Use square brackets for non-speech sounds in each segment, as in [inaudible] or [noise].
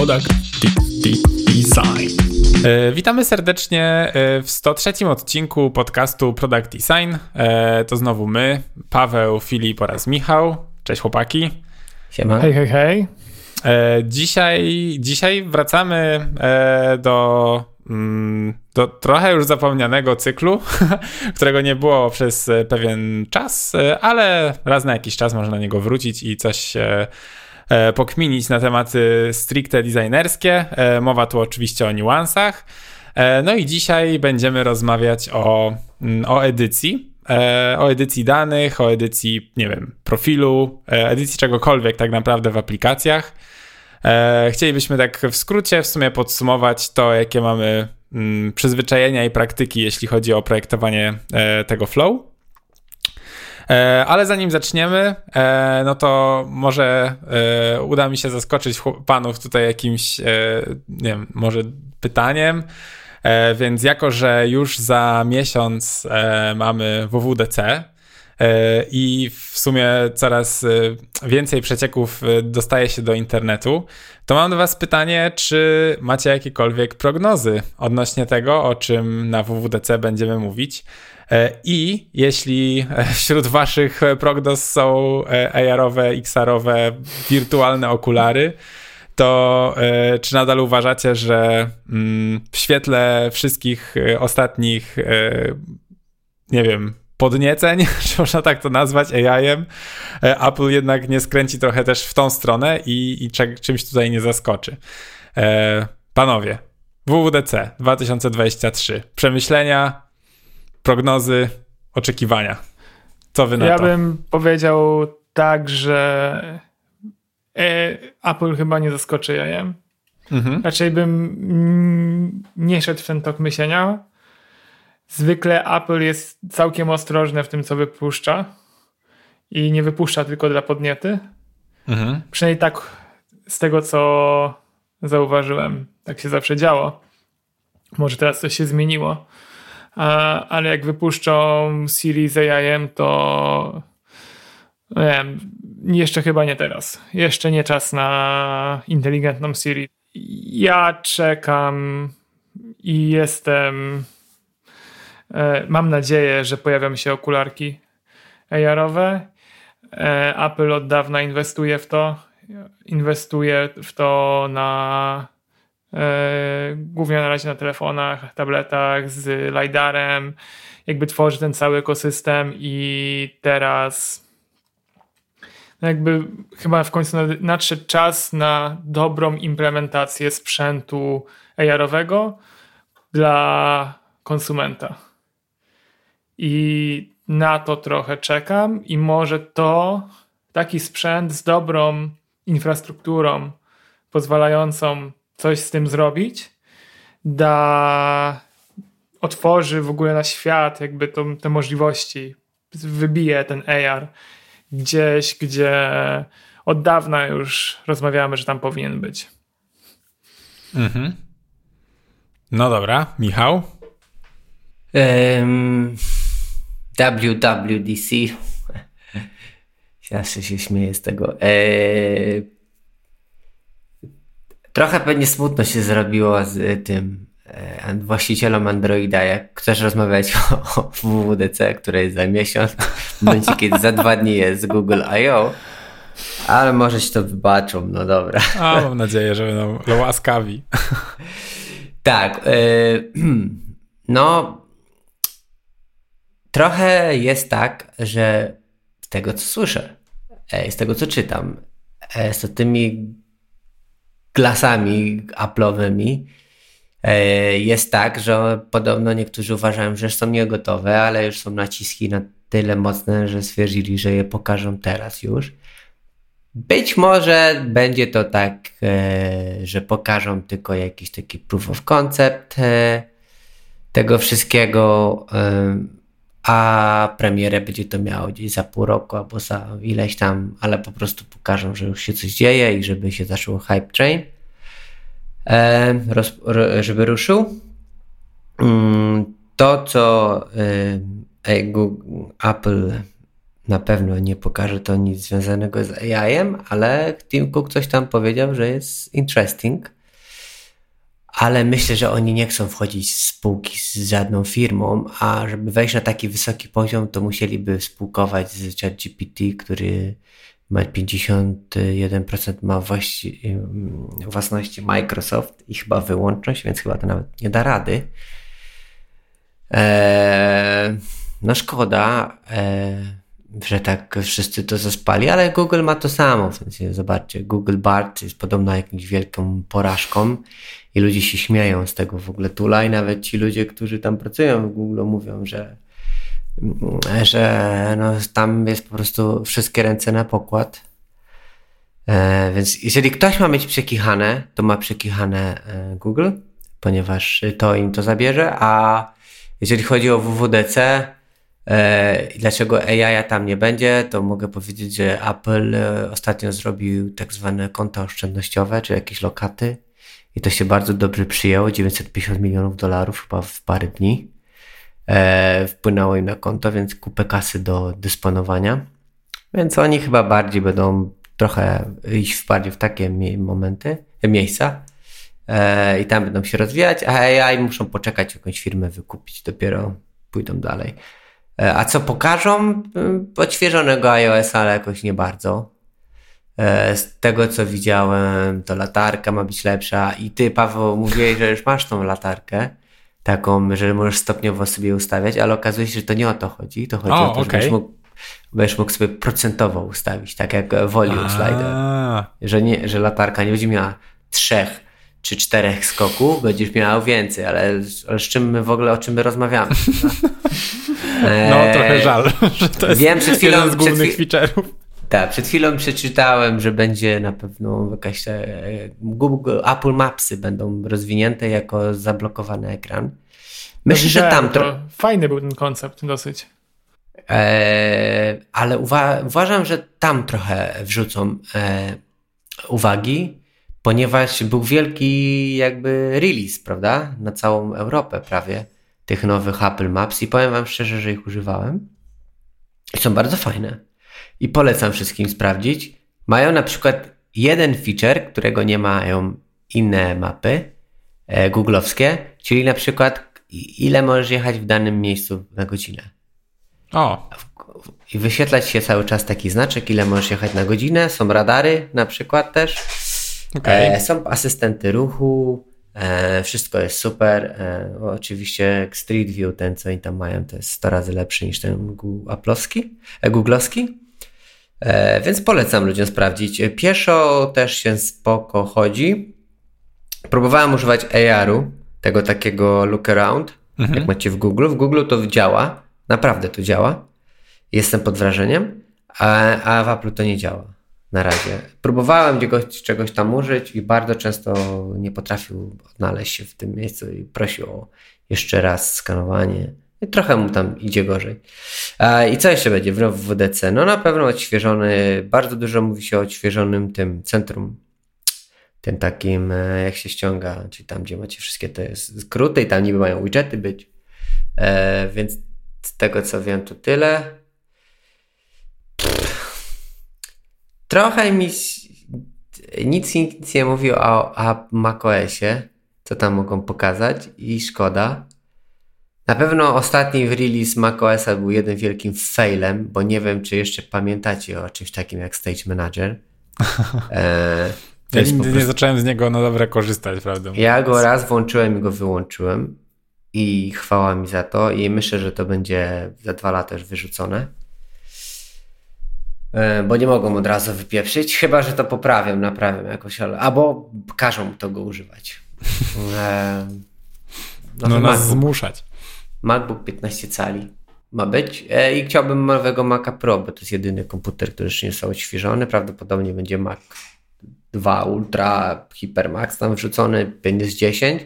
Product Design. E, witamy serdecznie e, w 103 odcinku podcastu Product Design. E, to znowu my, Paweł, Filip oraz Michał. Cześć chłopaki. Siema. Hej, hej, hej. Dzisiaj, dzisiaj wracamy do, mm, do trochę już zapomnianego cyklu, [laughs] którego nie było przez pewien czas, ale raz na jakiś czas można na niego wrócić i coś pokminić na tematy stricte designerskie. E, mowa tu oczywiście o niuansach. E, no i dzisiaj będziemy rozmawiać o, mm, o edycji. O edycji danych, o edycji, nie wiem, profilu, edycji czegokolwiek tak naprawdę w aplikacjach. Chcielibyśmy tak w skrócie w sumie podsumować to, jakie mamy mm, przyzwyczajenia i praktyki, jeśli chodzi o projektowanie tego flow. E, ale zanim zaczniemy, e, no to może e, uda mi się zaskoczyć panów tutaj jakimś, nie wiem, może pytaniem. Więc jako, że już za miesiąc mamy WWDC, i w sumie coraz więcej przecieków dostaje się do internetu, to mam do Was pytanie, czy macie jakiekolwiek prognozy odnośnie tego, o czym na WWDC będziemy mówić. E, I jeśli e, wśród waszych prognoz są e, AR-owe, XR-owe, wirtualne okulary, to czy nadal uważacie, że mm, w świetle wszystkich ostatnich, nie wiem, podnieceń, [laughs] czy można tak to nazwać, AI-em, Apple jednak nie skręci trochę też w tą stronę i, i czymś tutaj nie zaskoczy. Panowie, WWDC 2023. Przemyślenia, prognozy, oczekiwania. Co wy na ja to? Ja bym powiedział tak, że e, Apple chyba nie zaskoczy jajem. Mhm. Raczej bym nie szedł w ten tok myślenia. Zwykle Apple jest całkiem ostrożne w tym, co wypuszcza i nie wypuszcza tylko dla podniety. Mhm. Przynajmniej tak z tego, co zauważyłem. Tak się zawsze działo. Może teraz coś się zmieniło ale jak wypuszczą Series AIM, to nie wiem, jeszcze chyba nie teraz. Jeszcze nie czas na inteligentną Siri. Ja czekam i jestem. E, mam nadzieję, że pojawią się okularki AR-owe. E, Apple od dawna inwestuje w to. Inwestuje w to na głównie na razie na telefonach, tabletach z LiDARem, jakby tworzy ten cały ekosystem i teraz no jakby chyba w końcu nadszedł czas na dobrą implementację sprzętu AR-owego dla konsumenta. I na to trochę czekam i może to taki sprzęt z dobrą infrastrukturą pozwalającą coś z tym zrobić, da, otworzy w ogóle na świat jakby to, te możliwości, wybije ten AR gdzieś, gdzie od dawna już rozmawiamy, że tam powinien być. Mhm. No dobra, Michał? Um, WWDC. Zawsze [laughs] się śmieję z tego. Eee, Trochę pewnie smutno się zrobiło z tym e, właścicielom Androida, jak chcesz rozmawiać [laughs] o, o WWDC, które jest za miesiąc, w momencie kiedy za dwa dni jest Google I.O., ale może się to wybaczą, no dobra. A, mam nadzieję, że będą łaskawi. Tak. Y [clears throat] no, trochę jest tak, że z tego co słyszę, e, z tego co czytam, e, z tymi klasami Apple'owymi e, jest tak, że podobno niektórzy uważają, że są niegotowe, ale już są naciski na tyle mocne, że stwierdzili, że je pokażą teraz już. Być może będzie to tak, e, że pokażą tylko jakiś taki proof of concept e, tego wszystkiego, a premierę będzie to miało gdzieś za pół roku albo za ileś tam, ale po prostu pokażą, że już się coś dzieje i żeby się zaczął hype train, e, roz, żeby ruszył. Mm, to, co e, Google, Apple na pewno nie pokaże to nic związanego z AI-em, ale Tim Cook coś tam powiedział, że jest interesting. Ale myślę, że oni nie chcą wchodzić w spółki z żadną firmą, a żeby wejść na taki wysoki poziom, to musieliby spółkować z ChatGPT, który ma 51% ma właści, własności Microsoft i chyba wyłączność, więc chyba to nawet nie da rady. Eee, no szkoda. Eee, że tak wszyscy to zaspali, ale Google ma to samo. W sensie, zobaczcie, Google Bart jest podobno jakąś wielką porażką i ludzie się śmieją z tego w ogóle. Tula i nawet ci ludzie, którzy tam pracują w Google mówią, że, że no, tam jest po prostu wszystkie ręce na pokład. E, więc jeżeli ktoś ma mieć przekichane, to ma przekichane e, Google, ponieważ to im to zabierze, a jeżeli chodzi o WWDC, E, dlaczego AI tam nie będzie, to mogę powiedzieć, że Apple e, ostatnio zrobił tak zwane konta oszczędnościowe, czy jakieś lokaty i to się bardzo dobrze przyjęło, 950 milionów dolarów chyba w parę dni e, wpłynęło im na konto, więc kupę kasy do dysponowania. Więc oni chyba bardziej będą trochę iść bardziej w takie momenty, miejsca i tam będą się rozwijać, a AI muszą poczekać jakąś firmę wykupić, dopiero pójdą dalej. E, a co pokażą? E, odświeżonego iOS, ale jakoś nie bardzo. E, z tego co widziałem, to latarka ma być lepsza. I ty, Paweł, mówiłeś, że już masz tą latarkę. Taką, że możesz stopniowo sobie ustawiać, ale okazuje się, że to nie o to chodzi. To chodzi o, o to, okay. żebyś mógł, będziesz mógł sobie procentowo ustawić, tak jak volume A. slider. Że, nie, że latarka nie będzie miała trzech czy czterech skoków, będziesz miał więcej, ale, ale z czym my w ogóle, o czym my rozmawiamy? [laughs] No, trochę żal, [laughs] że to jest wiem, przed chwilą, jeden z głównych przed, feature'ów. Tak, przed chwilą przeczytałem, że będzie na pewno jakaś e, Google, Apple Mapsy będą rozwinięte jako zablokowany ekran. Myślę, że tam to... Fajny był ten koncept dosyć. Eee, ale uwa uważam, że tam trochę wrzucą e, uwagi, ponieważ był wielki jakby release, prawda? Na całą Europę prawie tych nowych Apple Maps i powiem Wam szczerze, że ich używałem. I są bardzo fajne. I polecam wszystkim sprawdzić. Mają na przykład jeden feature, którego nie mają inne mapy e, googlowskie, czyli na przykład ile możesz jechać w danym miejscu na godzinę. O. I wyświetlać się cały czas taki znaczek, ile możesz jechać na godzinę. Są radary na przykład też. Okay. E, są asystenty ruchu, E, wszystko jest super. E, oczywiście Street View, ten co oni tam mają, to jest 100 razy lepszy niż ten Apple'owski, e, Google'owski. E, więc polecam ludziom sprawdzić. Pieszo też się spoko chodzi. Próbowałem używać AR-u, tego takiego look around, mhm. jak macie w Google. W Google to działa, naprawdę to działa. Jestem pod wrażeniem, a, a w Apple to nie działa na razie. Próbowałem czegoś, czegoś tam użyć i bardzo często nie potrafił odnaleźć się w tym miejscu i prosił o jeszcze raz skanowanie. Trochę mu tam idzie gorzej. I co jeszcze będzie w WDC? No na pewno odświeżony, bardzo dużo mówi się o odświeżonym tym centrum, tym takim, e, jak się ściąga, czyli tam, gdzie macie wszystkie te skróty i tam niby mają widgety być. E, więc z tego co wiem, to tyle. Trochę mi nic, nic nie mówi o, o macOSie, co tam mogą pokazać i szkoda. Na pewno ostatni release macOSa był jeden wielkim failem, bo nie wiem, czy jeszcze pamiętacie o czymś takim jak Stage Manager. [laughs] E, ja nigdy prostu... nie zacząłem z niego na dobre korzystać, prawda? Ja go raz włączyłem i go wyłączyłem i chwała mi za to i myślę, że to będzie za dwa lata już wyrzucone. E, bo nie mogą od razu wypieprzyć, chyba że to poprawią, naprawią jakoś, albo każą to go używać. [laughs] E, no, no nas zmuszać. MacBook 15 cali ma być e, i chciałbym nowego Maca Pro, bo to jest jedyny komputer, który jeszcze nie został odświeżony. Prawdopodobnie będzie Mac 2 Ultra, Hypermax tam wrzucony, 5 z 10.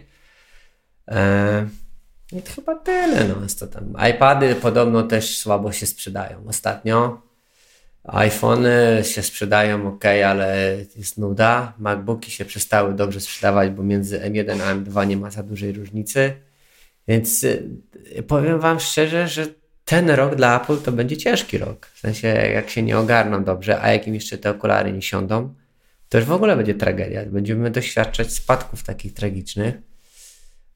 I to chyba tyle. No, jest to tam. iPady podobno też słabo się sprzedają ostatnio iPhony się sprzedają ok, ale jest nuda. MacBooki się przestały dobrze sprzedawać, bo między M1 a M2 nie ma za dużej różnicy. Więc y, powiem Wam szczerze, że ten rok dla Apple to będzie ciężki rok. W sensie, jak się nie ogarną dobrze, a jak im jeszcze te okulary nie siądą, to już w ogóle będzie tragedia. Będziemy doświadczać spadków takich tragicznych.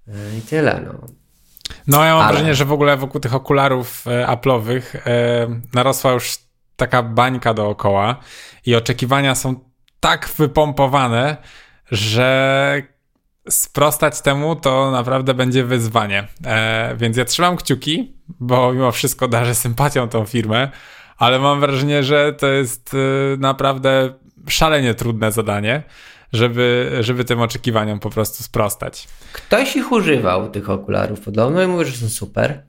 E, I tyle, no. No, ja mam Ale... wrażenie, że w ogóle wokół tych okularów e, Apple'owych e, narosła już taka bańka dookoła i oczekiwania są tak wypompowane, że sprostać temu to naprawdę będzie wyzwanie. E, więc ja trzymam kciuki, bo mimo wszystko darzę sympatią tą firmę, ale mam wrażenie, że to jest e, naprawdę szalenie trudne zadanie, żeby, żeby tym oczekiwaniom po prostu sprostać. Ktoś ich używał, tych okularów podobno i mówi, że są super,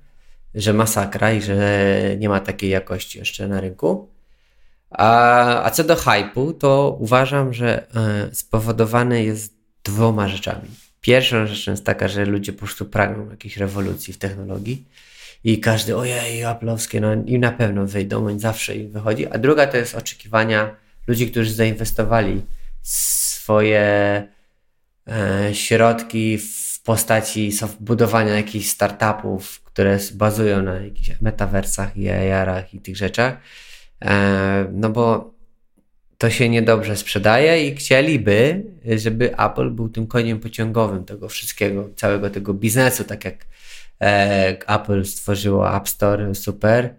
że masakra i że nie ma takiej jakości jeszcze na rynku. A, a co do hypu, to uważam, że y, spowodowany jest dwoma rzeczami. Pierwszą rzeczą jest taka, że ludzie po prostu pragną jakiejś rewolucji w technologii i każdy, ojej, Apple'owskie, no i na pewno wyjdą, i zawsze im wychodzi. A druga to jest oczekiwania ludzi, którzy zainwestowali swoje e, środki w postaci budowania jakichś startupów, które bazują na jakichś metaversach i AR-ach i tych rzeczach. E, no bo to się niedobrze sprzedaje i chcieliby, żeby Apple był tym koniem pociągowym tego wszystkiego, całego tego biznesu, tak jak e, Apple stworzyło App Store, super,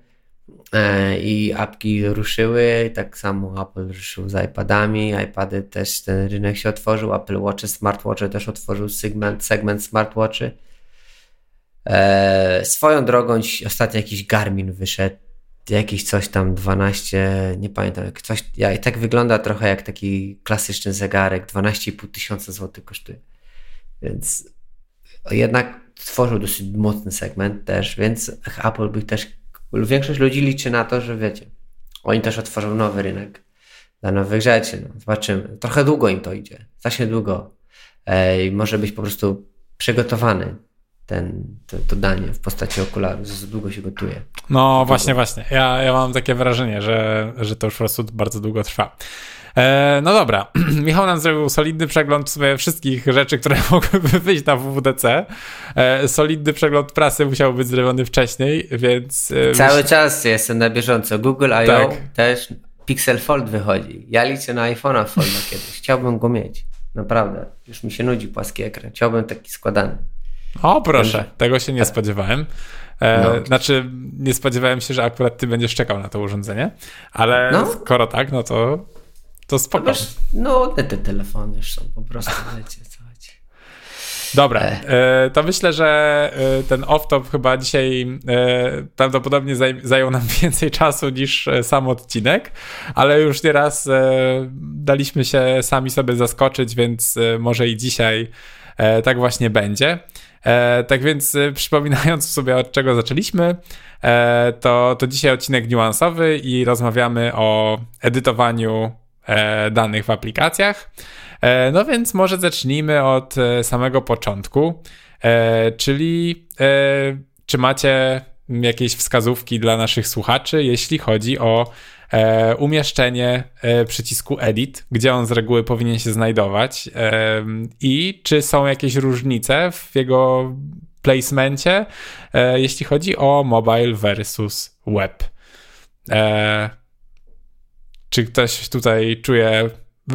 e, i apki ruszyły, tak samo Apple ruszył z iPadami, iPady też ten rynek się otworzył, Apple Watch, smartwatche też otworzył segment, segment smartwatchy. E, swoją drogą ostatnio jakiś Garmin wyszedł, jakiś coś tam 12, nie pamiętam, coś, ja, i tak wygląda trochę jak taki klasyczny zegarek, 12,5 tysiąca złotych kosztuje. Więc jednak stworzył dosyć mocny segment też, więc Apple by też, większość ludzi liczy na to, że wiecie, oni też otworzą nowy rynek dla nowych rzeczy, no, zobaczymy. Trochę długo im to idzie, strasznie długo. I może być po prostu przygotowany ten, to, to danie w postaci okularu, za długo się gotuje. No właśnie, właśnie. Ja, ja mam takie wrażenie, że, że to już po prostu bardzo długo trwa. E, no dobra, [clears throat] Michał nam zrobił solidny przegląd wszystkich rzeczy, które [laughs] mogłyby wyjść na WWDC. E, solidny przegląd prasy musiał być zrobiony wcześniej, więc... E, Cały myśl... czas jestem na bieżąco. Google I.O. Tak. też Pixel Fold wychodzi. Ja liczę na iPhone'a Folda kiedyś. Chciałbym go mieć. Naprawdę. Już mi się nudzi płaski ekran. Chciałbym taki składany. O, proszę, tego się nie spodziewałem. E, no. Znaczy, nie spodziewałem się, że akurat ty będziesz czekał na to urządzenie, ale no. skoro tak, no to, to spoko. No, wiesz, no te, te telefony już są po prostu, [laughs] co chodzi. Dobra, e. e. to myślę, że e, ten off-top chyba dzisiaj prawdopodobnie zajął nam [laughs] więcej czasu niż sam odcinek, ale już nieraz daliśmy się sami sobie zaskoczyć, więc może i dzisiaj tak właśnie będzie. E, tak więc e, przypominając sobie od czego zaczęliśmy, e, to, to dzisiaj odcinek niuansowy i rozmawiamy o edytowaniu e, danych w aplikacjach. E, no więc może zacznijmy od e, samego początku, czyli czy macie jakieś wskazówki dla naszych słuchaczy, jeśli chodzi o e, umieszczenie e, przycisku Edit, gdzie on z reguły powinien się znajdować e, i czy są jakieś różnice w jego placemencie, e, jeśli chodzi o mobile versus web. E, czy ktoś tutaj czuje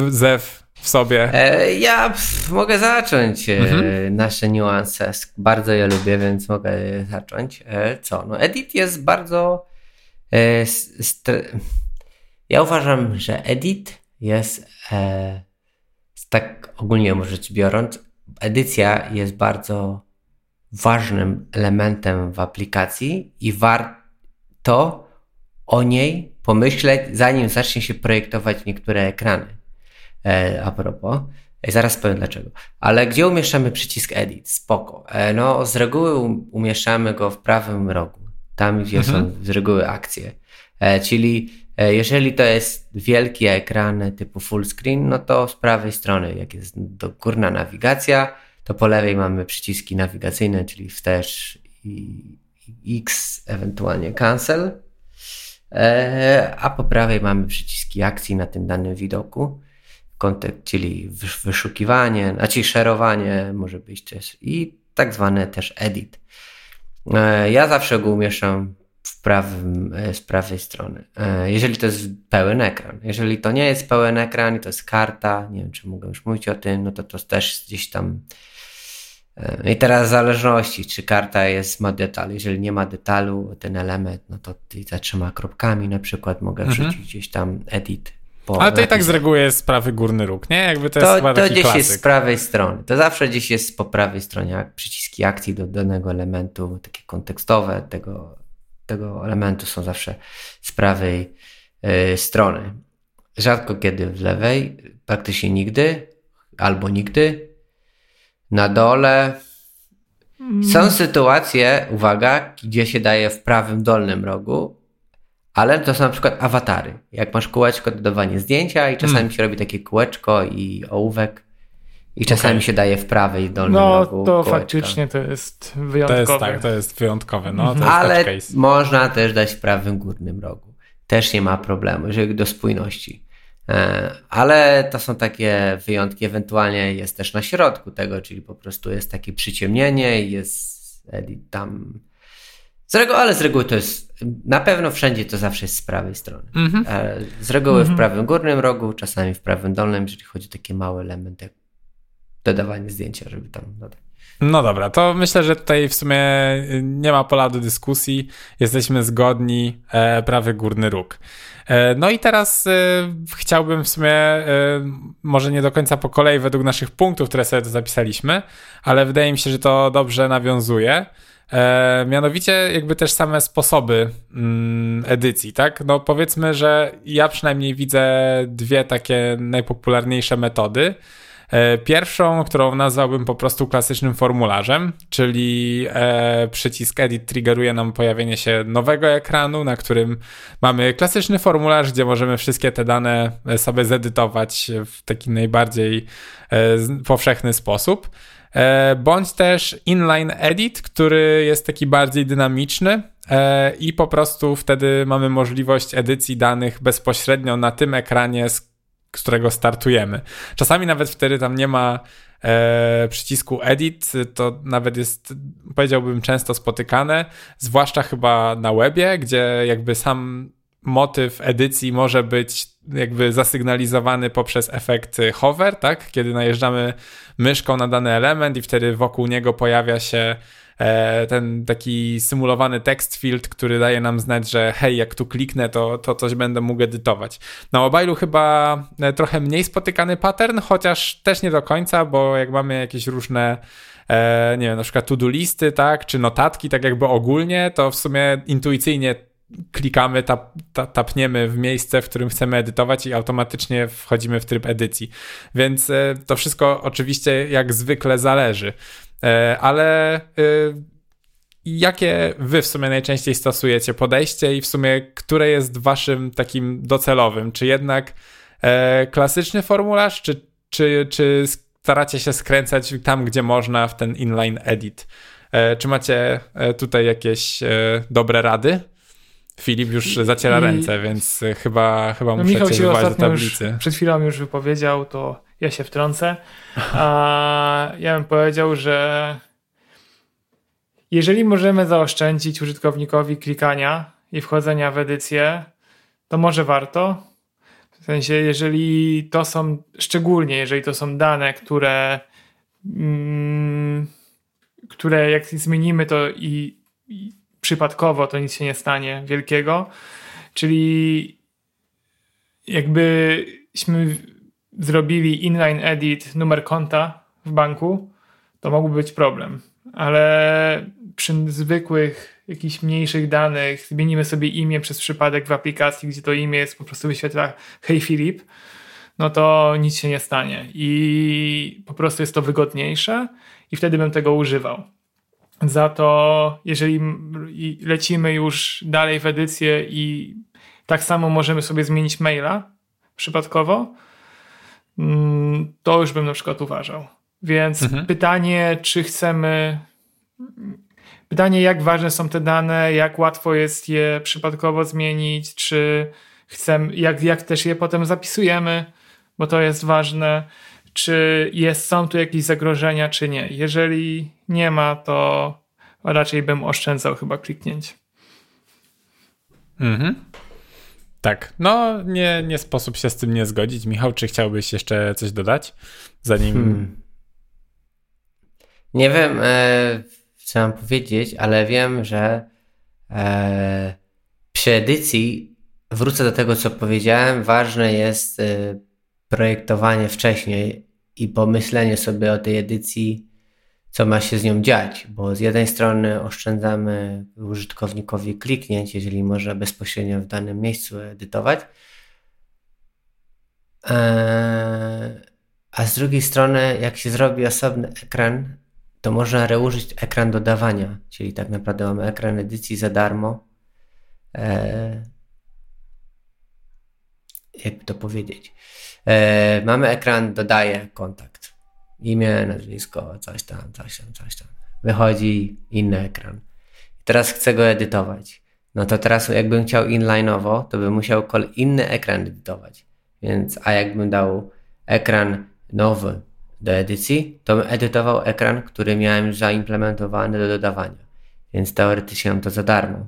zew w sobie? E, ja mogę zacząć mhm. nasze niuanse. Bardzo je lubię, więc mogę zacząć. co? No, edit jest bardzo ja uważam, że edit jest, e, tak ogólnie rzecz biorąc, edycja jest bardzo ważnym elementem w aplikacji i warto o niej pomyśleć, zanim zacznie się projektować niektóre ekrany. E, a propos, e, zaraz powiem dlaczego. Ale gdzie umieszczamy przycisk Edit? Spoko. E, no, z reguły umieszczamy go w prawym rogu, tam gdzie mhm. są z reguły akcje. E, czyli E, jeżeli to jest wielki ekran typu full screen, no to z prawej strony, jak jest do górna nawigacja, to po lewej mamy przyciski nawigacyjne, czyli wstecz i X, ewentualnie cancel, e, a po prawej mamy przyciski akcji na tym danym widoku, kontekst, czyli wyszukiwanie, znaczy szerowanie może być też i tak zwane też edit. E, ja zawsze go umieszczam w prawym, e, z prawej strony. E, jeżeli to jest pełen ekran. Jeżeli to nie jest pełen ekran i to jest karta, nie wiem czy mogę już mówić o tym, no to to też gdzieś tam. I teraz w zależności, czy karta jest, ma detal. Jeżeli nie ma detalu, ten element, no to za trzema kropkami na przykład mogę mhm. wrzucić gdzieś tam edit. Ale to i tak z reguły jest prawy górny róg, nie? Jakby to, to jest chyba To gdzieś klasyk. jest z prawej strony. To zawsze gdzieś jest po prawej stronie, jak przyciski akcji do danego elementu, takie kontekstowe tego tego elementu są zawsze z prawej y, strony. Rzadko kiedy w lewej, praktycznie nigdy albo nigdy. Na dole są mm. sytuacje, uwaga, gdzie się daje w prawym dolnym rogu, ale to są na przykład awatary. Jak masz kółeczko dodawanie zdjęcia i czasami mm. się robi takie kółeczko i ołówek i czasami okay. się daje w prawej dolnym no, rogu. No to kółeczka. faktycznie to jest wyjątkowe. To jest tak, to jest wyjątkowe. No, to Ale można też dać w prawym górnym rogu. Też nie ma problemu, jeżeli do spójności. E, ale to są takie wyjątki, ewentualnie jest też na środku tego, czyli po prostu jest takie przyciemnienie jest edit tam. Z reguły, ale z reguły to jest, na pewno wszędzie to zawsze jest z prawej strony. Mm -hmm. Z reguły mm -hmm. w mhm. prawym górnym rogu, czasami w prawym dolnym, jeżeli chodzi o takie małe elementy jak dodawanie zdjęcia, żeby tam dodać. No dobra, to myślę, że tutaj w sumie nie ma pola do dyskusji. Jesteśmy zgodni, e, prawy górny róg. E, no i teraz e, chciałbym w sumie, e, może nie do końca po kolei według naszych punktów, które sobie to zapisaliśmy, ale wydaje mi się, że to dobrze nawiązuje. E, mianowicie jakby też same sposoby mm, edycji, tak? No powiedzmy, że ja przynajmniej widzę dwie takie najpopularniejsze metody. E, pierwszą, którą nazwałbym po prostu klasycznym formularzem, czyli e, przycisk Edit triggeruje nam pojawienie się nowego ekranu, na którym mamy klasyczny formularz, gdzie możemy wszystkie te dane e, sobie zedytować w taki najbardziej powszechny sposób. Bądź też inline edit, który jest taki bardziej dynamiczny, i po prostu wtedy mamy możliwość edycji danych bezpośrednio na tym ekranie, z z którego startujemy. Czasami nawet wtedy tam nie ma e, przycisku edit, to nawet jest, powiedziałbym, często spotykane, zwłaszcza chyba na webie, gdzie jakby sam motyw edycji może być jakby zasygnalizowany poprzez efekt hover, tak? Kiedy najeżdżamy myszką na dany element i wtedy wokół niego pojawia się E, ten taki symulowany text field, który daje nam znać, że hej, jak tu kliknę, to, to coś będę mógł edytować. Na mobilu chyba e, trochę mniej spotykany pattern, chociaż też nie do końca, bo jak mamy jakieś różne e, nie wiem, na przykład to-do listy, tak, czy notatki, tak jakby ogólnie, to w sumie intuicyjnie klikamy, tap, tap, tapniemy w miejsce, w którym chcemy edytować i automatycznie wchodzimy w tryb edycji. Więc to wszystko oczywiście jak zwykle zależy. E, ale e, jakie wy w sumie najczęściej stosujecie podejście i w sumie które jest waszym takim docelowym? Czy jednak e, klasyczny formularz, czy, czy, czy staracie się skręcać tam, gdzie można w ten inline edit? Czy macie tutaj jakieś dobre rady? Filip już zaciera I... ręce, więc chyba, chyba no, muszę Michał cię się do tablicy. Już przed chwilą już wypowiedział, to ja się wtrącę. A ja bym powiedział, że jeżeli możemy zaoszczędzić użytkownikowi klikania i wchodzenia w edycję, to może warto. W sensie, jeżeli to są, szczególnie jeżeli to są dane, które, mm, które jak zmienimy to i, i przypadkowo, to nic się nie stanie wielkiego. Czyli jakbyśmy zrobili inline edit numer konta w banku, to mógłby być problem. Ale przy zwykłych, jakichś mniejszych danych zmienimy sobie imię przez przypadek w aplikacji, gdzie to imię jest po prostu wyświetla hej Filip, no to nic się nie stanie. I po prostu jest to wygodniejsze i wtedy bym tego używał. Za to, jeżeli lecimy już dalej w edycję i tak samo możemy sobie zmienić maila przypadkowo, mm, to już bym na przykład uważał. Więc mhm. pytanie, czy chcemy. Pytanie, jak ważne są te dane, jak łatwo jest je przypadkowo zmienić, czy chcemy, jak, jak też je potem zapisujemy, bo to jest ważne czy jest, są tu jakieś zagrożenia, czy nie. Jeżeli nie ma, to raczej bym oszczędzał chyba kliknięć. Mhm. Tak, no nie, nie sposób się z tym nie zgodzić. Michał, czy chciałbyś jeszcze coś dodać, zanim... Hmm. Nie wiem, e, co mam powiedzieć, ale wiem, że e, przy edycji, wrócę do tego, co powiedziałem, ważne jest e, projektowanie wcześniej i pomyślenie sobie o tej edycji, co ma się z nią dziać, bo z jednej strony oszczędzamy użytkownikowi kliknięć, jeżeli może bezpośrednio w danym miejscu edytować, e, a z drugiej strony, jak się zrobi osobny ekran, to można reużyć ekran dodawania, czyli tak naprawdę mamy ekran edycji za darmo. Jakby to powiedzieć. E, mamy ekran dodaję kontakt. Imię, nazwisko, coś tam, coś tam, coś tam. Wychodzi inny ekran. Teraz chcę go edytować. No to teraz jakbym chciał inline'owo, to bym musiał inny ekran edytować. Więc, a jakbym dał ekran nowy do edycji, to bym edytował ekran, który miałem zaimplementowany do dodawania. Więc teoretycznie mam to za darmo.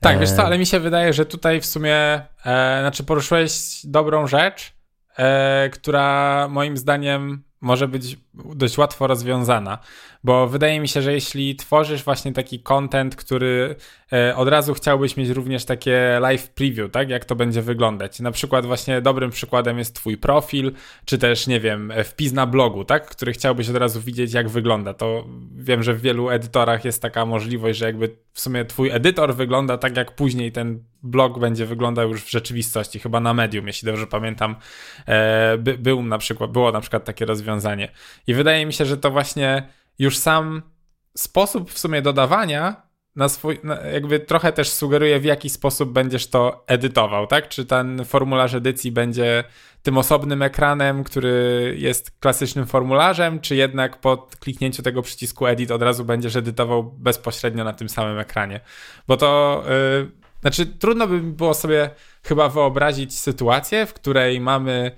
Tak, wiesz co, e, ale mi się wydaje, że tutaj w sumie, e, znaczy poruszyłeś dobrą rzecz, e, która moim zdaniem może być dość łatwo rozwiązana, bo wydaje mi się, że jeśli tworzysz właśnie taki content, który e, od razu chciałbyś mieć również takie live preview, tak, jak to będzie wyglądać. Na przykład właśnie dobrym przykładem jest twój profil, czy też, nie wiem, wpis na blogu, tak, który chciałbyś od razu widzieć, jak wygląda. To wiem, że w wielu edytorach jest taka możliwość, że jakby w sumie twój edytor wygląda tak, jak później ten blog będzie wyglądał już w rzeczywistości, chyba na Medium, jeśli dobrze pamiętam, e, by, był na przykład, było na przykład takie rozwiązanie. I wydaje mi się, że to właśnie już sam sposób w sumie dodawania na swój, na jakby trochę też sugeruje, w jaki sposób będziesz to edytował, tak? Czy ten formularz edycji będzie tym osobnym ekranem, który jest klasycznym formularzem, czy jednak po kliknięciu tego przycisku edit od razu będziesz edytował bezpośrednio na tym samym ekranie? Bo to, yy, znaczy trudno by było sobie chyba wyobrazić sytuację, w której mamy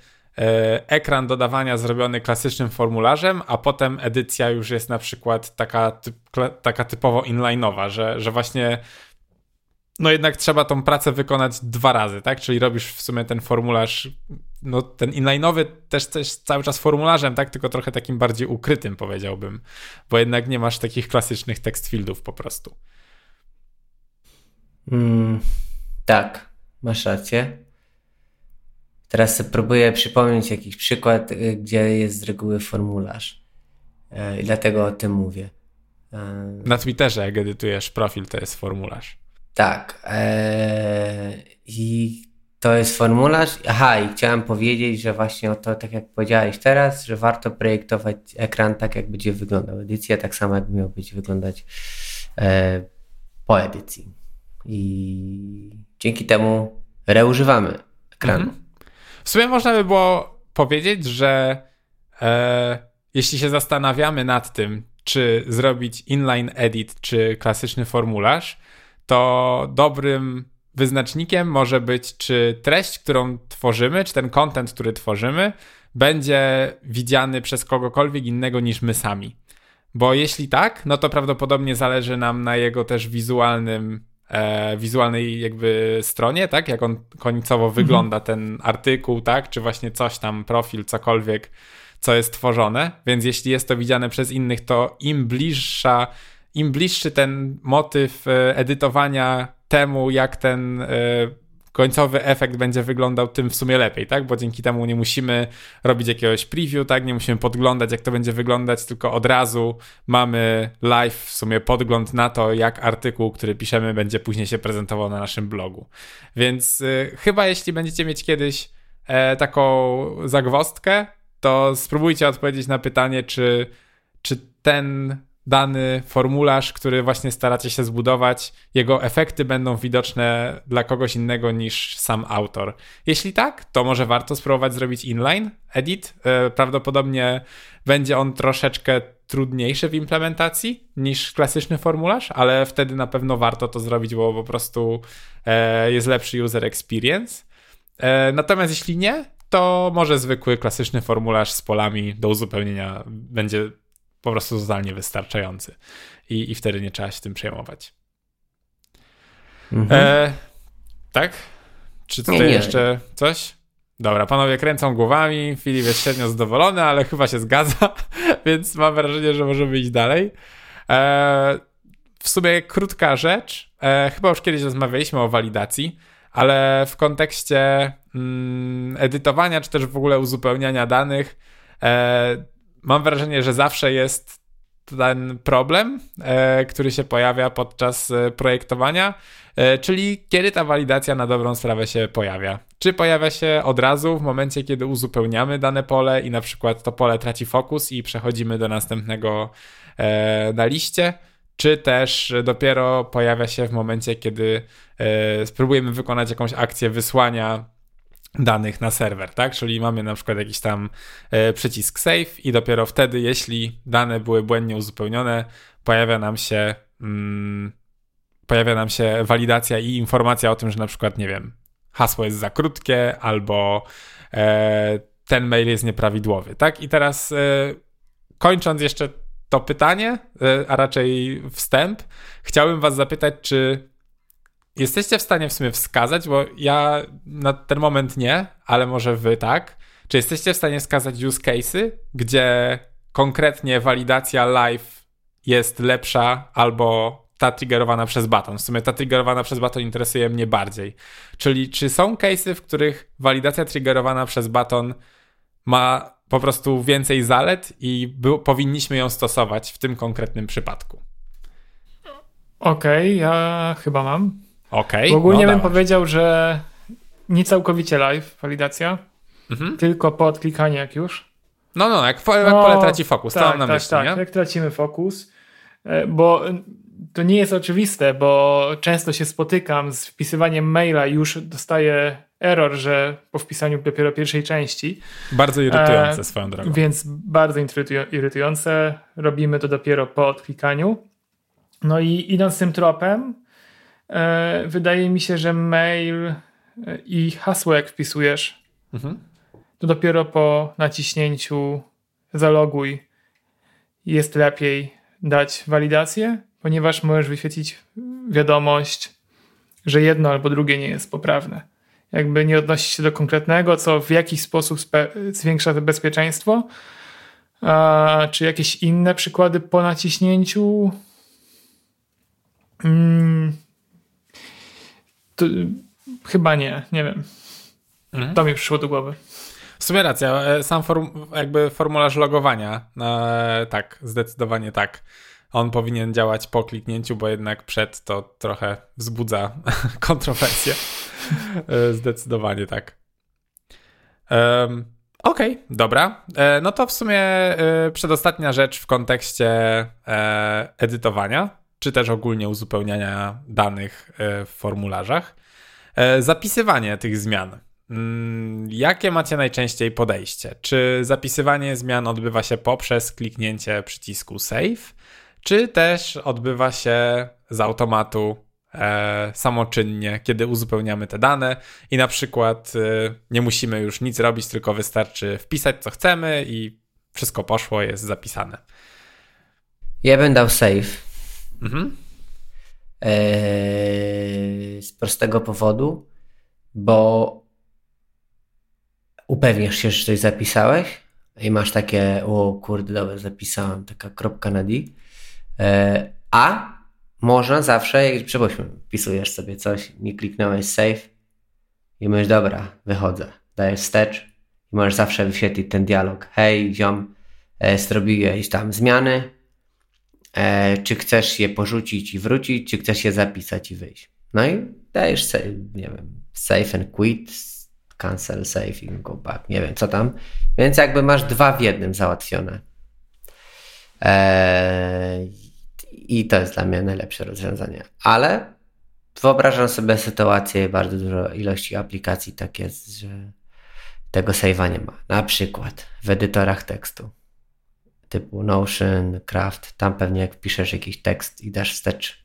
ekran dodawania zrobiony klasycznym formularzem, a potem edycja już jest na przykład taka, typ, taka typowo inline'owa, że, że właśnie no jednak trzeba tą pracę wykonać dwa razy, tak? Czyli robisz w sumie ten formularz, no ten inline'owy też, też cały czas formularzem, tak? Tylko trochę takim bardziej ukrytym powiedziałbym, bo jednak nie masz takich klasycznych text fieldów po prostu. Mm, tak, masz rację. Teraz sobie próbuję przypomnieć jakiś przykład, y, gdzie jest z reguły formularz. E, I dlatego o tym mówię. E, Na Twitterze, jak edytujesz profil, to jest formularz. Tak. E, I to jest formularz. Aha, i chciałem powiedzieć, że właśnie o to, tak jak powiedziałeś teraz, że warto projektować ekran tak, jak będzie wyglądał edycja, tak samo jak miał być wyglądać po edycji. I dzięki temu reużywamy ekranu. Mhm. W sumie można by było powiedzieć, że e, jeśli się zastanawiamy nad tym, czy zrobić inline edit, czy klasyczny formularz, to dobrym wyznacznikiem może być, czy treść, którą tworzymy, czy ten content, który tworzymy, będzie widziany przez kogokolwiek innego niż my sami. Bo jeśli tak, no to prawdopodobnie zależy nam na jego też wizualnym e, wizualnej jakby stronie, tak? Jak on końcowo mhm. wygląda ten artykuł, tak? Czy właśnie coś tam, profil, cokolwiek, co jest tworzone. Więc jeśli jest to widziane przez innych, to im bliższa, im bliższy ten motyw e, edytowania temu, jak ten e, końcowy efekt będzie wyglądał tym w sumie lepiej, tak? Bo dzięki temu nie musimy robić jakiegoś preview, tak? Nie musimy podglądać, jak to będzie wyglądać, tylko od razu mamy live w sumie podgląd na to, jak artykuł, który piszemy, będzie później się prezentował na naszym blogu. Więc y, chyba jeśli będziecie mieć kiedyś e, taką zagwostkę, to spróbujcie odpowiedzieć na pytanie, czy, czy ten dany formularz, który właśnie staracie się zbudować, jego efekty będą widoczne dla kogoś innego niż sam autor. Jeśli tak, to może warto spróbować zrobić inline edit. E, prawdopodobnie będzie on troszeczkę trudniejszy w implementacji niż klasyczny formularz, ale wtedy na pewno warto to zrobić, bo po prostu e, jest lepszy user experience. E, natomiast jeśli nie, to może zwykły klasyczny formularz z polami do uzupełnienia będzie po prostu totalnie wystarczający. I, I wtedy nie trzeba się tym przejmować. Mhm. E, Tak? Czy tutaj nie, nie. jeszcze coś? Dobra, panowie kręcą głowami, Filip jest średnio zadowolony, ale chyba się zgadza, [laughs] więc mam wrażenie, że możemy iść dalej. Eee, w sumie krótka rzecz. Eee, chyba już kiedyś rozmawialiśmy o walidacji, ale w kontekście mm, edytowania, czy też w ogóle uzupełniania danych, eee, mam wrażenie, że zawsze jest ten problem, e, który się pojawia podczas e, projektowania, e, czyli kiedy ta walidacja na dobrą sprawę się pojawia. Czy pojawia się od razu w momencie, kiedy uzupełniamy dane pole i na przykład to pole traci fokus i przechodzimy do następnego na liście, czy też dopiero pojawia się w momencie, kiedy spróbujemy wykonać jakąś akcję wysłania danych na serwer, tak? Czyli mamy na przykład jakiś tam e, przycisk save i dopiero wtedy, jeśli dane były błędnie uzupełnione, pojawia nam się mm, pojawia nam się walidacja i informacja o tym, że na przykład, nie wiem, hasło jest za krótkie albo e, ten mail jest nieprawidłowy, tak? I teraz e, kończąc jeszcze to pytanie, e, a raczej wstęp, chciałbym was zapytać, czy Jesteście w stanie w sumie wskazać, bo ja na ten moment nie, ale może wy tak. Czy jesteście w stanie wskazać use cases, gdzie konkretnie walidacja live jest lepsza albo ta triggerowana przez baton. W sumie ta triggerowana przez baton interesuje mnie bardziej. Czyli czy są cases, w których walidacja triggerowana przez baton ma po prostu więcej zalet i by, powinniśmy ją stosować w tym konkretnym przypadku? Okej, okay, ja chyba mam. Okej. Okay, ogólnie no bym powiedział, że nie całkowicie live walidacja, mhm. tylko po odklikaniu jak już. No, no, jak, jak no, pole traci fokus, tak, to mam na tak, myśli, tak, nie? jak tracimy fokus, e, bo to nie jest oczywiste, bo często się spotykam z wpisywaniem maila i już dostaję error, że po wpisaniu dopiero pierwszej części. Bardzo irytujące e, swoją drogą. Więc bardzo irytujące. Robimy to dopiero po odklikaniu. No i idąc tym tropem, E, wydaje mi się, że mail e, i hasło, jak wpisujesz, mhm. to dopiero po naciśnięciu zaloguj jest lepiej dać walidację, ponieważ możesz wyświetlić wiadomość, że jedno albo drugie nie jest poprawne. Jakby nie odnosi się do konkretnego, co w jakiś sposób zwiększa to bezpieczeństwo. A, czy jakieś inne przykłady po naciśnięciu? Hmm to, chyba nie, nie wiem. Mhm. To mi przyszło do głowy. W sumie racja, e, sam form, jakby formularz logowania, e, tak, zdecydowanie tak. On powinien działać po kliknięciu, bo jednak przed to trochę wzbudza [laughs] kontrowersje. E, zdecydowanie tak. Um, Okej, okay, dobra. E, no to w sumie e, przedostatnia rzecz w kontekście e, edytowania czy też ogólnie uzupełniania danych e, w formularzach. E, zapisywanie tych zmian. Mm, jakie macie najczęściej podejście? Czy zapisywanie zmian odbywa się poprzez kliknięcie przycisku Save, czy też odbywa się z automatu e, samoczynnie, kiedy uzupełniamy te dane i na przykład e, nie musimy już nic robić, tylko wystarczy wpisać co chcemy i wszystko poszło, jest zapisane. Ja bym dał save Mhm. Eee, z prostego powodu, bo upewniasz się, że coś zapisałeś i masz takie, o kurde, dobra, zapisałem, taka kropka na D. Eee, a można zawsze, jak przypuśćmy, wpisujesz sobie coś, nie kliknąłeś save i mówisz, dobra, wychodzę, dajesz wstecz i możesz zawsze wyświetlić ten dialog. Hej, ziom, e, zrobiłeś tam zmiany, czy chcesz je porzucić i wrócić, czy chcesz je zapisać i wyjść. No i dajesz, save, nie wiem, save and quit, cancel save i go back, nie wiem co tam. Więc jakby masz dwa w jednym załatwione. E, I to jest dla mnie najlepsze rozwiązanie. Ale wyobrażam sobie sytuację, bardzo dużo ilości aplikacji tak jest, że tego save'a nie ma. Na przykład w edytorach tekstu typu Notion, Craft, tam pewnie jak wpiszesz jakiś tekst i dasz wstecz,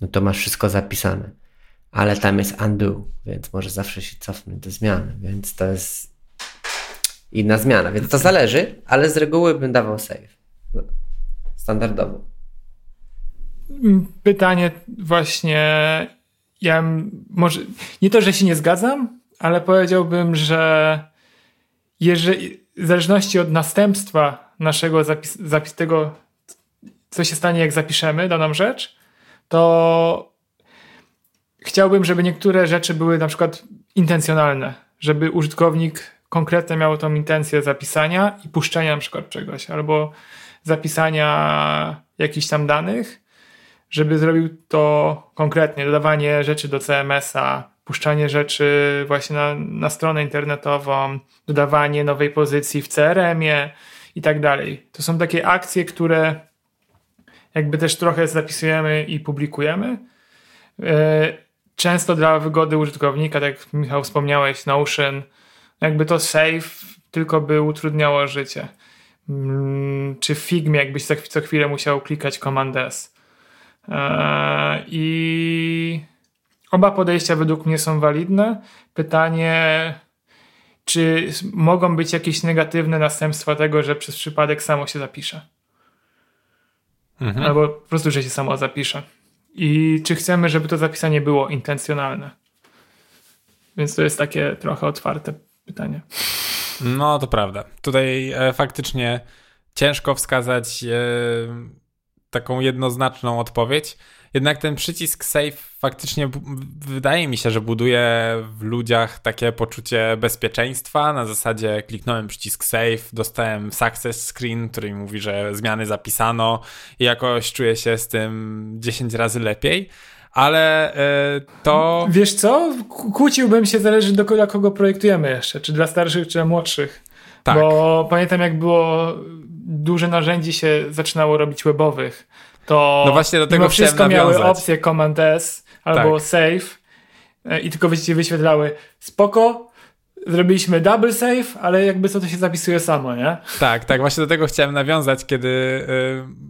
no to masz wszystko zapisane. Ale tam jest undo, więc może zawsze się cofnąć do zmiany, więc to jest inna zmiana. Więc to zależy, ale z reguły bym dawał save. Standardowo. Pytanie właśnie, ja może nie to, że się nie zgadzam, ale powiedziałbym, że jeżeli w zależności od następstwa naszego zapis, zapis tego, co się stanie, jak zapiszemy daną rzecz, to chciałbym, żeby niektóre rzeczy były na przykład intencjonalne, żeby użytkownik konkretnie miał tą intencję zapisania i puszczenia na przykład czegoś, albo zapisania jakichś tam danych, żeby zrobił to konkretnie, dodawanie rzeczy do CMS-a, puszczanie rzeczy właśnie na, na stronę internetową, dodawanie nowej pozycji w CRM-ie i tak dalej. To są takie akcje, które jakby też trochę zapisujemy i publikujemy. E, często dla wygody użytkownika, tak jak Michał wspomniałeś, Notion, jakby to save tylko by utrudniało życie. Mm, czy w Figmie jakbyś co chwilę musiał klikać Command S. E, I oba podejścia według mnie są walidne. Pytanie, czy mogą być jakieś negatywne następstwa tego, że przez przypadek samo się zapisze? Mhm. Albo po prostu, że się samo zapisze. I czy chcemy, żeby to zapisanie było intencjonalne? Więc to jest takie trochę otwarte pytanie. No, to prawda. Tutaj e, faktycznie ciężko wskazać e, taką jednoznaczną odpowiedź. Jednak ten przycisk save faktycznie wydaje mi się, że buduje w ludziach takie poczucie bezpieczeństwa. Na zasadzie kliknąłem przycisk save, dostałem success screen, który mi mówi, że zmiany zapisano i jakoś czuję się z tym 10 razy lepiej ale y, to. Wiesz co? Kłóciłbym się, zależy do dla kogo projektujemy jeszcze, czy dla starszych, czy dla młodszych. Tak. Bo pamiętam, jak było duże narzędzi się zaczynało robić webowych, to no właśnie do tego wszystko miały opcję Command S albo tak. Save e, i tylko wyświetlały spoko, zrobiliśmy double save, ale jakby co to się zapisuje samo, nie? Tak, tak, właśnie do tego chciałem nawiązać, kiedy y,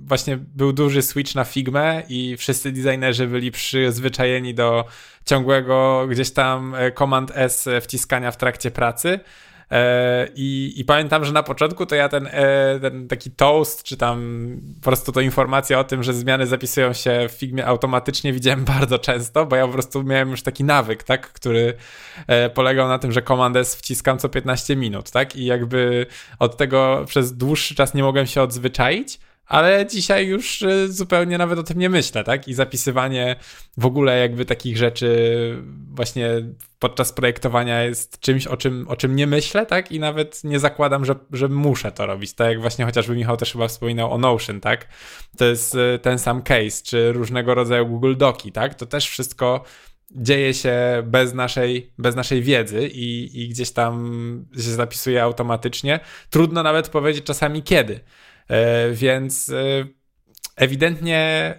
właśnie był duży switch na Figmę i wszyscy designerzy byli przyzwyczajeni do ciągłego gdzieś tam e, Command S wciskania w trakcie pracy. E, I, I, pamiętam, że na początku to ja ten, e, ten taki toast, czy tam po prostu to informacja o tym, że zmiany zapisują się w Figmie automatycznie widziałem [laughs] bardzo często, bo ja po prostu miałem już taki nawyk, tak, który e, polegał na tym, że Command S wciskam co 15 minut, tak, i jakby od tego przez dłuższy czas nie mogłem się odzwyczaić, ale dzisiaj już y, zupełnie nawet o tym nie myślę, tak? I zapisywanie w ogóle jakby takich rzeczy właśnie podczas projektowania jest czymś, o czym, o czym nie myślę, tak? I nawet nie zakładam, że, że muszę to robić. Tak jak właśnie chociażby Michał też chyba wspominał o Notion, tak? To jest y, ten sam case, czy różnego rodzaju Google Doki, tak? To też wszystko dzieje się bez naszej, bez naszej wiedzy i, i gdzieś tam się zapisuje automatycznie. Trudno nawet powiedzieć czasami kiedy. E, więc e, ewidentnie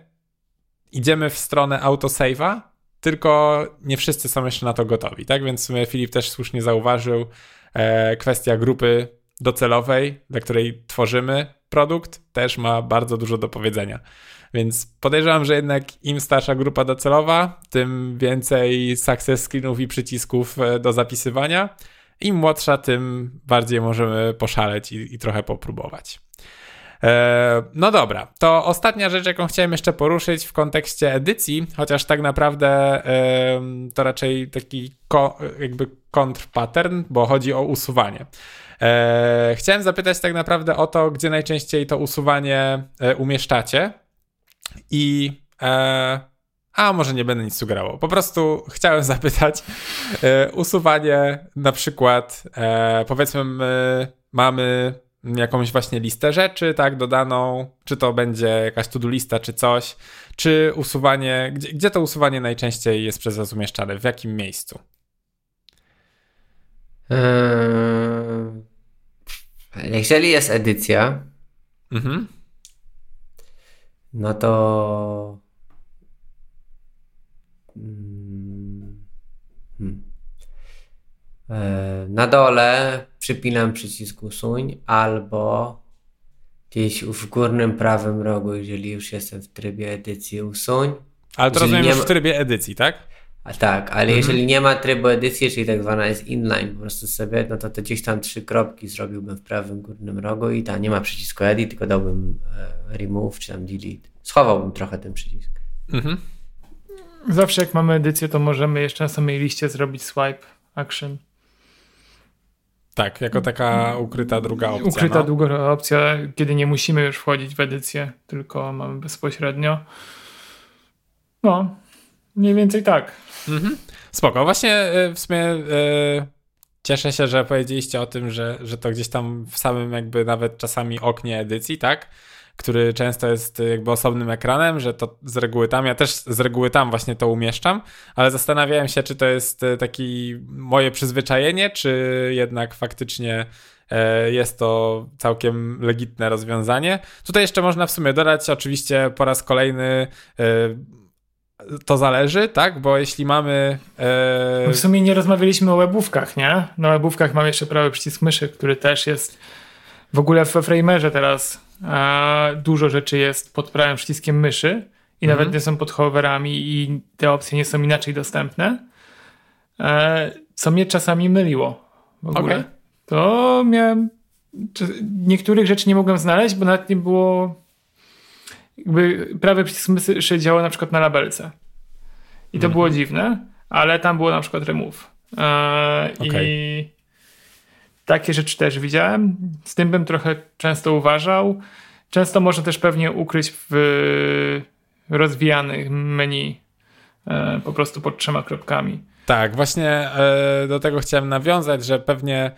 idziemy w stronę autosave'a, tylko nie wszyscy są jeszcze na to gotowi, tak? Więc Filip też słusznie zauważył e, kwestia grupy docelowej, dla której tworzymy produkt, też ma bardzo dużo do powiedzenia. Więc podejrzewam, że jednak im starsza grupa docelowa, tym więcej success screenów i przycisków do zapisywania. Im młodsza, tym bardziej możemy poszaleć i, i trochę popróbować. E, no dobra, to ostatnia rzecz, jaką chciałem jeszcze poruszyć w kontekście edycji, chociaż tak naprawdę to raczej taki jakby kontrpattern, bo chodzi o usuwanie. E, chciałem zapytać tak naprawdę o to, gdzie najczęściej to usuwanie e, umieszczacie i a może nie będę nic sugerował. Po prostu chciałem [laughs] zapytać, usuwanie na przykład, powiedzmy, mamy jakąś właśnie listę rzeczy, tak, dodaną, czy to będzie jakaś to-do lista, czy coś, czy usuwanie, gdzie, gdzie to usuwanie najczęściej jest przez was umieszczane, w jakim miejscu? Eee, jeżeli jest edycja, mhm. no to mm, hmm. eee, na dole przypinam przycisk usuń albo gdzieś w górnym prawym rogu, jeżeli już jestem w trybie edycji usuń. Ale to rozumiem już w trybie edycji, tak? A tak, ale mhm. jeżeli nie ma trybu edycji, czyli tak zwana jest inline po prostu sobie, no to, to gdzieś tam trzy kropki zrobiłbym w prawym górnym rogu i tam nie ma przycisku edit, tylko dałbym e, remove czy tam delete. Schowałbym trochę ten przycisk. Mhm. Zawsze jak mamy edycję, to możemy jeszcze na samej liście zrobić swipe action. Tak, jako taka ukryta druga opcja. Ukryta no. druga opcja, kiedy nie musimy już wchodzić w edycję, tylko mamy bezpośrednio. No, mniej więcej tak. Mhm. Spoko. Właśnie e, w sumie e, cieszę się, że powiedzieliście o tym, że, że to gdzieś tam w samym jakby nawet czasami oknie edycji, tak? Który często jest jakby osobnym ekranem, że to z reguły tam, ja też z reguły tam właśnie to umieszczam, ale zastanawiałem się, czy to jest e, taki moje przyzwyczajenie, czy jednak faktycznie jest to całkiem legitne rozwiązanie. Tutaj jeszcze można w sumie dodać, oczywiście po raz kolejny to zależy, tak? Bo jeśli mamy. E... W sumie nie rozmawialiśmy o webówkach, nie? Na webówkach mam jeszcze prawy przycisk myszy, który też jest. W ogóle w Framerze teraz e, dużo rzeczy jest pod prawym przyciskiem myszy i mhm. nawet nie są pod hoverami i te opcje nie są inaczej dostępne. E, co mnie czasami myliło. W ogóle. Okay. To miałem. Niektórych rzeczy nie mogłem znaleźć, bo nawet nie było jakby prawy przycisk myszy działał na przykład na labelce. I to mhm. było dziwne, ale tam było na przykład remove. Eee, okay. I takie rzeczy też widziałem. Z tym bym trochę często uważał. Często można też pewnie ukryć w rozwijanych menu e, po prostu pod trzema kropkami. Tak, właśnie e, do tego chciałem nawiązać, że pewnie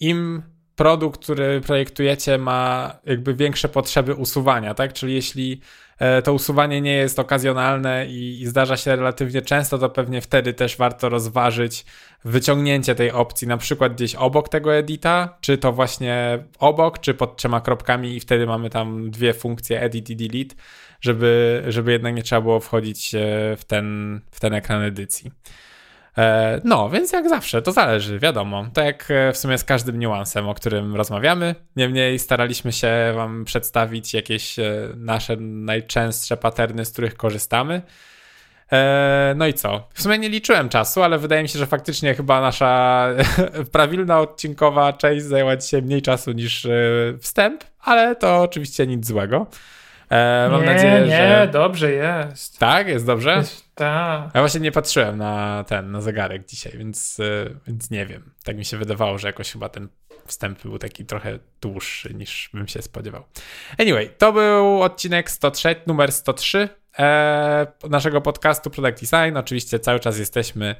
im produkt, który projektujecie, ma jakby większe potrzeby usuwania, tak? Czyli jeśli to usuwanie nie jest okazjonalne i, i, zdarza się relatywnie często, to pewnie wtedy też warto rozważyć wyciągnięcie tej opcji, na przykład gdzieś obok tego edita, czy to właśnie obok, czy pod trzema kropkami i wtedy mamy tam dwie funkcje edit i delete, żeby, żeby jednak nie trzeba było wchodzić e, w ten, w ten ekran edycji. E, no, więc jak zawsze, to zależy, wiadomo. Tak jak e, w sumie z każdym niuansem, o którym rozmawiamy. Niemniej staraliśmy się Wam przedstawić jakieś e, nasze najczęstsze paterny, z których korzystamy. No i co? W sumie nie liczyłem czasu, ale wydaje mi się, że faktycznie chyba nasza [laughs] prawilna odcinkowa część zajęła dzisiaj mniej czasu niż wstęp, ale to oczywiście nic złego. Mam nie, nadzieję, nie, że. dobrze jest. Tak, jest dobrze? Tak. Ja właśnie nie patrzyłem na ten, na zegarek dzisiaj, więc, e, więc nie wiem. Tak mi się wydawało, że jakoś chyba ten wstęp był taki trochę dłuższy niż bym się spodziewał. Anyway, to był odcinek 103, numer 103 e, naszego podcastu Product Design. Oczywiście cały czas jesteśmy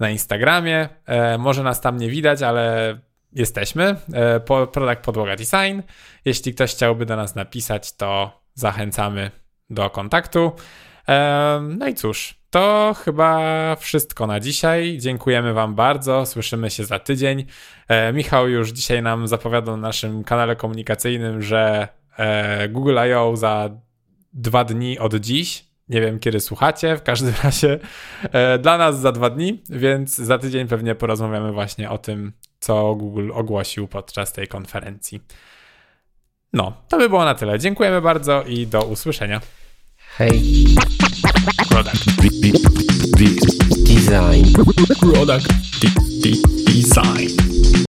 na Instagramie. E, może nas tam nie widać, ale jesteśmy. E, Product Podłoga Design. Jeśli ktoś chciałby do nas napisać, to zachęcamy do kontaktu. No i cóż, to chyba wszystko na dzisiaj. Dziękujemy Wam bardzo. Słyszymy się za tydzień. E, Michał już dzisiaj nam zapowiadał na naszym kanale komunikacyjnym, że e, Google I.O. za dwa dni od dziś. Nie wiem, kiedy słuchacie, w każdym [laughs] razie e, dla nas za dwa dni, więc za tydzień pewnie porozmawiamy właśnie o tym, co Google ogłosił podczas tej konferencji. No, to by było na tyle. Dziękujemy bardzo i do usłyszenia. Hej. Product. Design. Product. Design.